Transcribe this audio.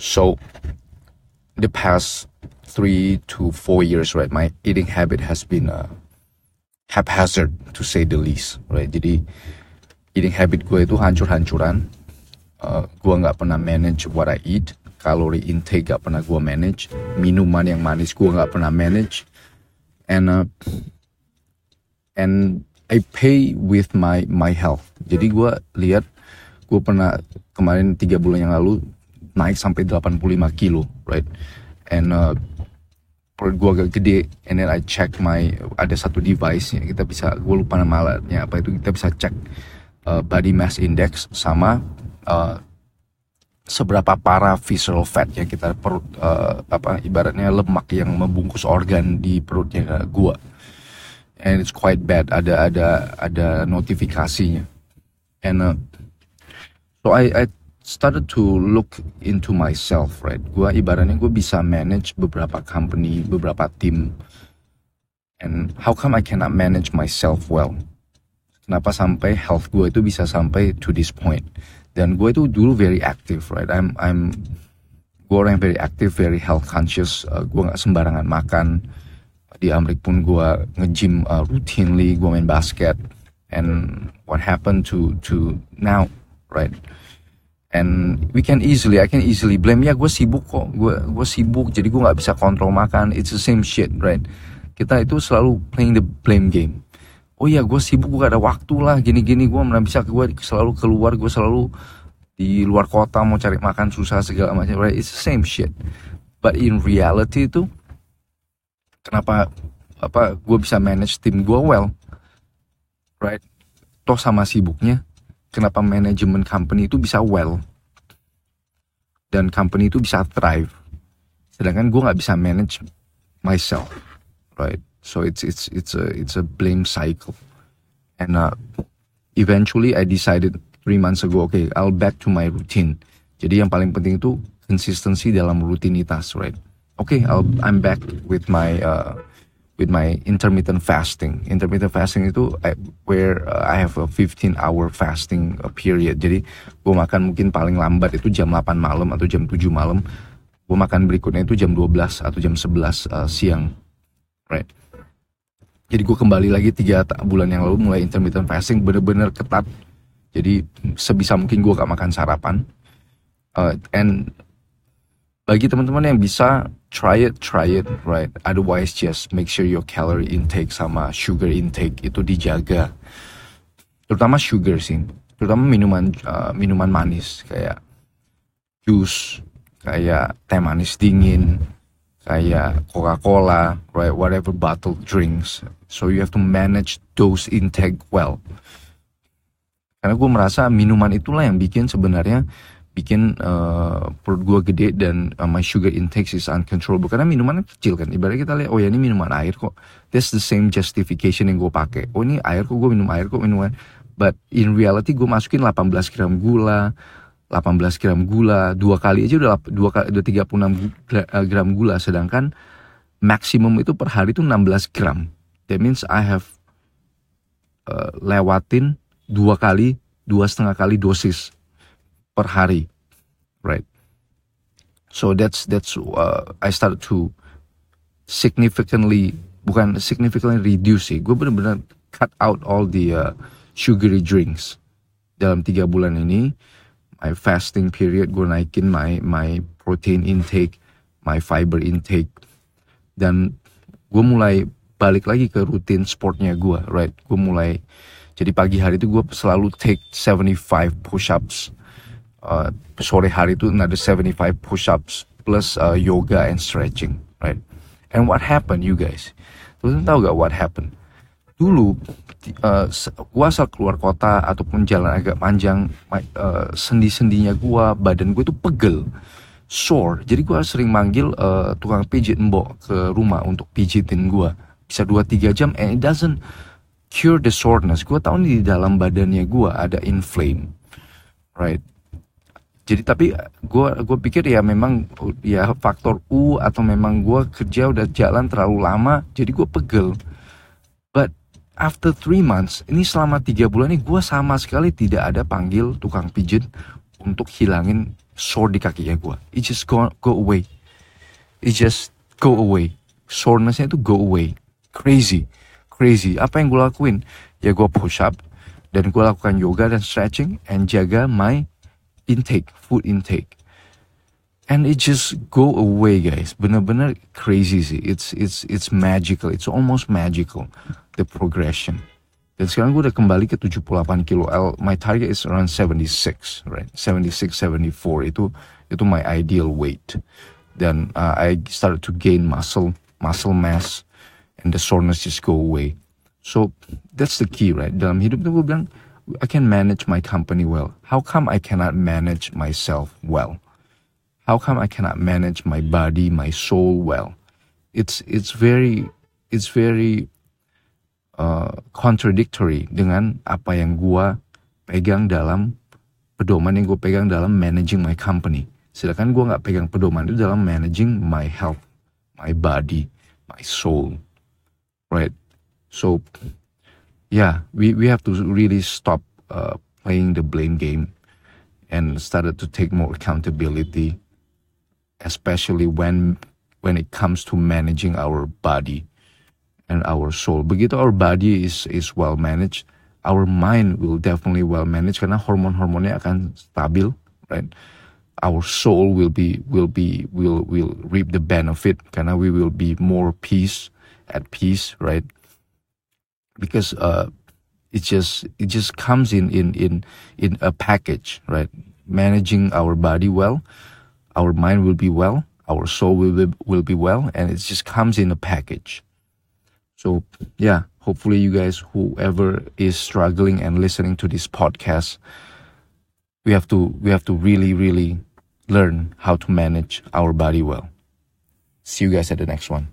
So the past three to four years, right, my eating habit has been uh, haphazard to say the least, right. Jadi eating habit gue itu hancur-hancuran. Uh, gue nggak pernah manage what I eat, kalori intake gak pernah gue manage, minuman yang manis gue nggak pernah manage, and uh, and I pay with my my health. Jadi gue lihat gue pernah kemarin tiga bulan yang lalu naik sampai 85 kilo, right? And uh, perut gue agak gede, and then I check my ada satu device nya kita bisa gue lupa nama alatnya apa itu kita bisa cek uh, body mass index sama uh, seberapa parah visceral fat yang kita perut uh, apa ibaratnya lemak yang membungkus organ di perutnya gua and it's quite bad ada ada ada notifikasinya and uh, so I I started to look into myself right? Gua ibaratnya gua bisa manage beberapa company beberapa tim. And how come I cannot manage myself well? Kenapa sampai health gua itu bisa sampai to this point? Dan gue itu dulu very active right? I'm I'm gue orang yang very active very health conscious. Uh, gue nggak sembarangan makan. Di Amerika pun gue nge-gym uh, routinely gue main basket. And what happened to to now right and we can easily I can easily blame. Ya gue sibuk kok. Gue gue sibuk jadi gue nggak bisa kontrol makan. It's the same shit right? Kita itu selalu playing the blame game. Oh iya gue sibuk gue gak ada waktu lah. Gini-gini gue mana bisa gue selalu keluar gue selalu di luar kota mau cari makan susah segala macam right? It's the same shit. But in reality itu kenapa apa gue bisa manage tim gue well right? Toh sama sibuknya kenapa manajemen company itu bisa well dan company itu bisa thrive sedangkan gue nggak bisa manage myself right So it's it's it's a it's a blame cycle. And uh, eventually I decided three months ago, okay, I'll back to my routine. Jadi yang paling penting itu konsistensi dalam rutinitas, right? Okay, I'll I'm back with my uh, with my intermittent fasting. Intermittent fasting itu I, where uh, I have a 15 hour fasting uh, period. Jadi gue makan mungkin paling lambat itu jam 8 malam atau jam 7 malam. Gue makan berikutnya itu jam 12 atau jam 11 uh, siang. Right jadi gue kembali lagi tiga bulan yang lalu mulai intermittent fasting bener-bener ketat jadi sebisa mungkin gue gak makan sarapan uh, and bagi teman-teman yang bisa try it try it right otherwise just make sure your calorie intake sama sugar intake itu dijaga terutama sugar sih terutama minuman uh, minuman manis kayak jus kayak teh manis dingin kayak Coca-Cola, right, whatever bottled drinks. So you have to manage those intake well. Karena gue merasa minuman itulah yang bikin sebenarnya bikin uh, perut gue gede dan uh, my sugar intake is uncontrollable. Karena minuman kecil kan. Ibaratnya kita lihat, oh ya ini minuman air kok. That's the same justification yang gue pakai. Oh ini air kok gue minum air kok minuman. But in reality gue masukin 18 gram gula, 18 gram gula dua kali aja udah dua kali udah 36 eh, gram gula sedangkan maksimum itu per hari itu 16 gram that means I have uh, lewatin dua kali dua setengah kali dosis per hari right? So that's that's uh, I started to significantly bukan significantly reduce sih gue bener-bener cut out all the uh, sugary drinks dalam tiga bulan ini. My fasting period gue naikin my my protein intake my fiber intake. Dan gue mulai balik lagi ke rutin sportnya gue right? Gue mulai jadi pagi hari itu gue selalu take 75 push ups uh, sore hari itu ada 75 push ups plus uh, yoga and stretching right? And what happened you guys? Tuh tahu gak what happened? Dulu uh, gua asal keluar kota ataupun jalan agak panjang uh, sendi-sendinya gua badan gue tuh pegel sore. Jadi gua sering manggil uh, tukang pijit mbok ke rumah untuk pijitin gua. Bisa 2-3 jam and it doesn't cure the soreness. Gua tahu di dalam badannya gua ada inflame right jadi tapi gue gue pikir ya memang ya faktor U atau memang gue kerja udah jalan terlalu lama jadi gue pegel. But after three months, ini selama tiga bulan ini gue sama sekali tidak ada panggil tukang pijit untuk hilangin sore di kakinya gue it just go go away. It just go away. Sorenessnya itu go away. Crazy. Crazy. Apa yang gue lakuin? Ya gue push up dan gue lakukan yoga dan stretching and jaga my intake food intake and it just go away guys bener-bener crazy sih it's it's it's magical it's almost magical the progression dan sekarang gue udah kembali ke 78 kilo. My target is around 76, right? 76, 74 itu itu my ideal weight. Dan uh, I started to gain muscle, muscle mass, and the soreness just go away. So that's the key, right? Dalam hidup itu gue bilang, I can manage my company well. How come I cannot manage myself well? How come I cannot manage my body, my soul well? It's it's very it's very uh, contradictory dengan apa yang gua pegang dalam pedoman yang gue pegang dalam managing my company. Sedangkan gue nggak pegang pedoman itu dalam managing my health, my body, my soul, right? So, yeah, we we have to really stop uh, playing the blame game and started to take more accountability, especially when when it comes to managing our body and our soul. Begitu our body is is well managed, our mind will definitely well managed karena hormon-hormonnya akan stabil, right? Our soul will be will be will will reap the benefit karena we will be more peace at peace, right? Because uh, it just it just comes in in in in a package, right? Managing our body well, our mind will be well, our soul will be, will be well, and it just comes in a package. So yeah, hopefully you guys, whoever is struggling and listening to this podcast, we have to we have to really really learn how to manage our body well. See you guys at the next one.